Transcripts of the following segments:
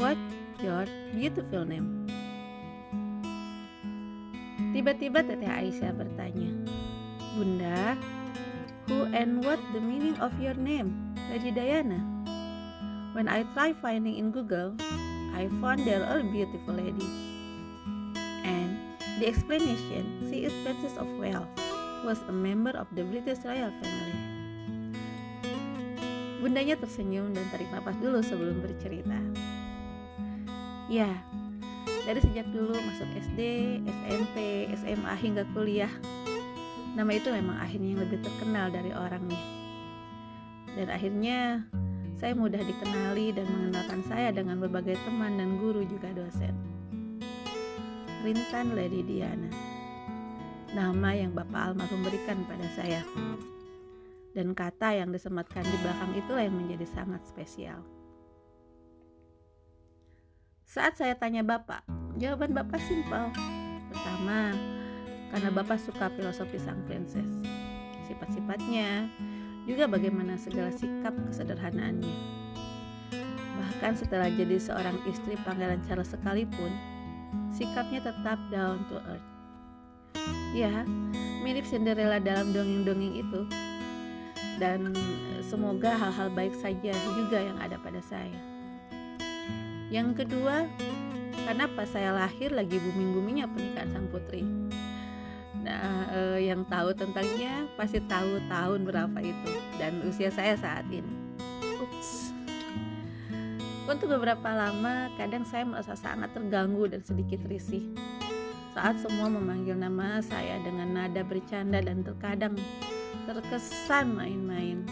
What your beautiful name? Tiba-tiba Teteh Aisyah bertanya, Bunda, who and what the meaning of your name, Lady Diana? When I try finding in Google, I found there are beautiful lady. And the explanation, she is Princess of Wales, was a member of the British royal family. Bundanya tersenyum dan tarik nafas dulu sebelum bercerita. Ya, dari sejak dulu masuk SD, SMP, SMA hingga kuliah, nama itu memang akhirnya yang lebih terkenal dari orangnya. Dan akhirnya saya mudah dikenali dan mengenalkan saya dengan berbagai teman dan guru juga dosen. Rintan Lady Diana, nama yang Bapak almarhum berikan pada saya. Dan kata yang disematkan di belakang itulah yang menjadi sangat spesial. Saat saya tanya Bapak, jawaban Bapak simpel. Pertama, karena Bapak suka filosofi sang princess. Sifat-sifatnya, juga bagaimana segala sikap kesederhanaannya. Bahkan setelah jadi seorang istri Pangeran Charles sekalipun, sikapnya tetap down to earth. Ya, mirip Cinderella dalam dongeng-dongeng itu. Dan semoga hal-hal baik saja juga yang ada pada saya. Yang kedua, karena pas saya lahir lagi booming-boomingnya pernikahan sang putri. Nah, eh, yang tahu tentangnya pasti tahu tahun berapa itu dan usia saya saat ini. Ups. Untuk beberapa lama, kadang saya merasa sangat terganggu dan sedikit risih saat semua memanggil nama saya dengan nada bercanda dan terkadang terkesan main-main.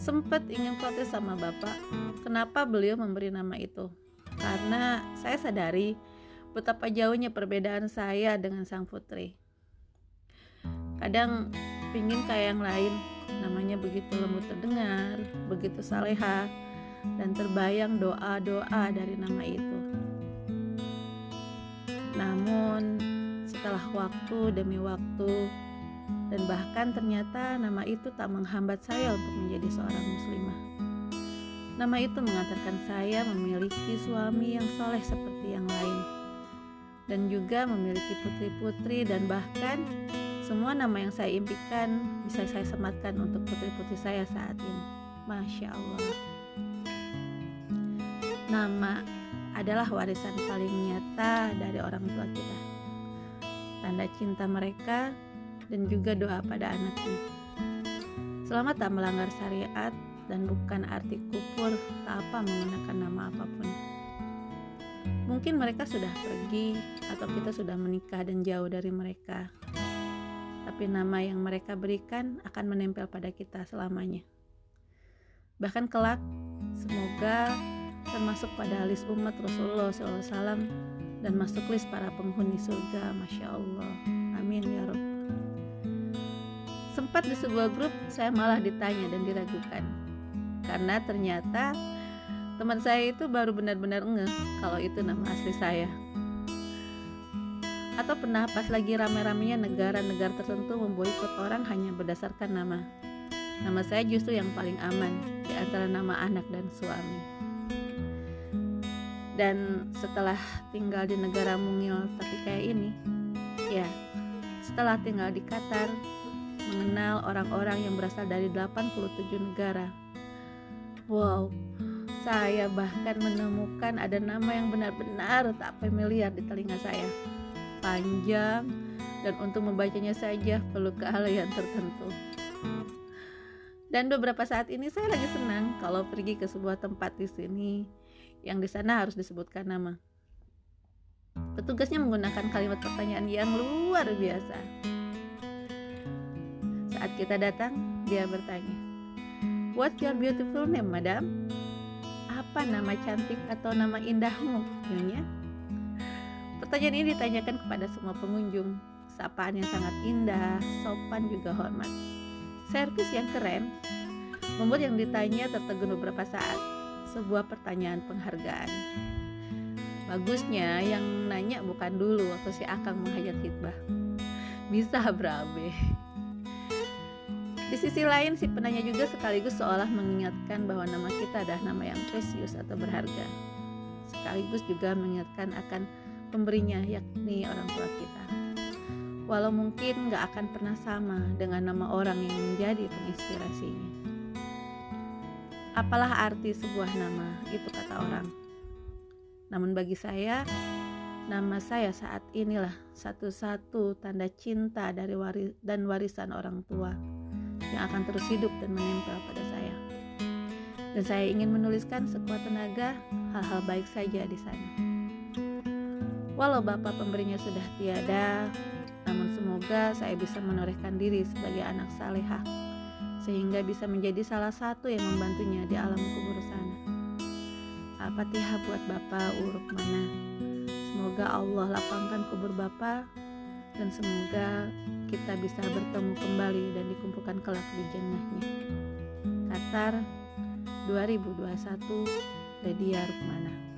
Sempat ingin protes sama bapak, kenapa beliau memberi nama itu. Karena saya sadari betapa jauhnya perbedaan saya dengan sang putri. Kadang pingin kayak yang lain, namanya begitu lembut terdengar, begitu saleha, dan terbayang doa-doa dari nama itu. Namun, setelah waktu demi waktu, dan bahkan ternyata nama itu tak menghambat saya untuk menjadi seorang muslimah. Nama itu mengantarkan saya memiliki suami yang soleh seperti yang lain, dan juga memiliki putri-putri dan bahkan semua nama yang saya impikan bisa saya sematkan untuk putri-putri saya saat ini. Masya Allah. Nama adalah warisan paling nyata dari orang tua kita. Tanda cinta mereka dan juga doa pada anaknya. Selama tak melanggar syariat dan bukan arti kupur tak apa menggunakan nama apa pun. Mungkin mereka sudah pergi atau kita sudah menikah dan jauh dari mereka. Tapi nama yang mereka berikan akan menempel pada kita selamanya. Bahkan kelak, semoga termasuk pada list umat Rasulullah SAW dan masuk list para penghuni surga. Masya Allah. Amin ya Rabb. Sempat di sebuah grup saya malah ditanya dan diragukan. Karena ternyata teman saya itu baru benar-benar ngeh kalau itu nama asli saya. Atau pernah pas lagi rame-ramenya negara-negara tertentu memboikot orang hanya berdasarkan nama. Nama saya justru yang paling aman di antara nama anak dan suami. Dan setelah tinggal di negara mungil tapi kayak ini, ya, setelah tinggal di Qatar, mengenal orang-orang yang berasal dari 87 negara. Wow, saya bahkan menemukan ada nama yang benar-benar tak familiar di telinga saya. Panjang dan untuk membacanya saja perlu keahlian tertentu. Dan beberapa saat ini saya lagi senang kalau pergi ke sebuah tempat di sini yang di sana harus disebutkan nama. Petugasnya menggunakan kalimat pertanyaan yang luar biasa saat kita datang, dia bertanya, What's your beautiful name, madam? Apa nama cantik atau nama indahmu, Nyonya? Pertanyaan ini ditanyakan kepada semua pengunjung. Sapaan yang sangat indah, sopan juga hormat. Servis yang keren, membuat yang ditanya tertegun beberapa saat. Sebuah pertanyaan penghargaan. Bagusnya yang nanya bukan dulu waktu si Akang menghajat hitbah. Bisa berabe. Di sisi lain, si penanya juga sekaligus seolah mengingatkan bahwa nama kita adalah nama yang precious atau berharga. Sekaligus juga mengingatkan akan pemberinya, yakni orang tua kita. Walau mungkin gak akan pernah sama dengan nama orang yang menjadi penginspirasinya. Apalah arti sebuah nama, itu kata orang. Namun bagi saya, nama saya saat inilah satu-satu tanda cinta dari waris dan warisan orang tua yang akan terus hidup dan menempel pada saya. Dan saya ingin menuliskan sekuat tenaga hal-hal baik saja di sana. Walau Bapak pemberinya sudah tiada, namun semoga saya bisa menorehkan diri sebagai anak salehah, sehingga bisa menjadi salah satu yang membantunya di alam kubur sana. Al-Fatihah buat Bapak uruk mana. Semoga Allah lapangkan kubur Bapak dan semoga kita bisa bertemu kembali dan dikumpulkan kelak di jannahnya. Qatar 2021 Ledia Rukmana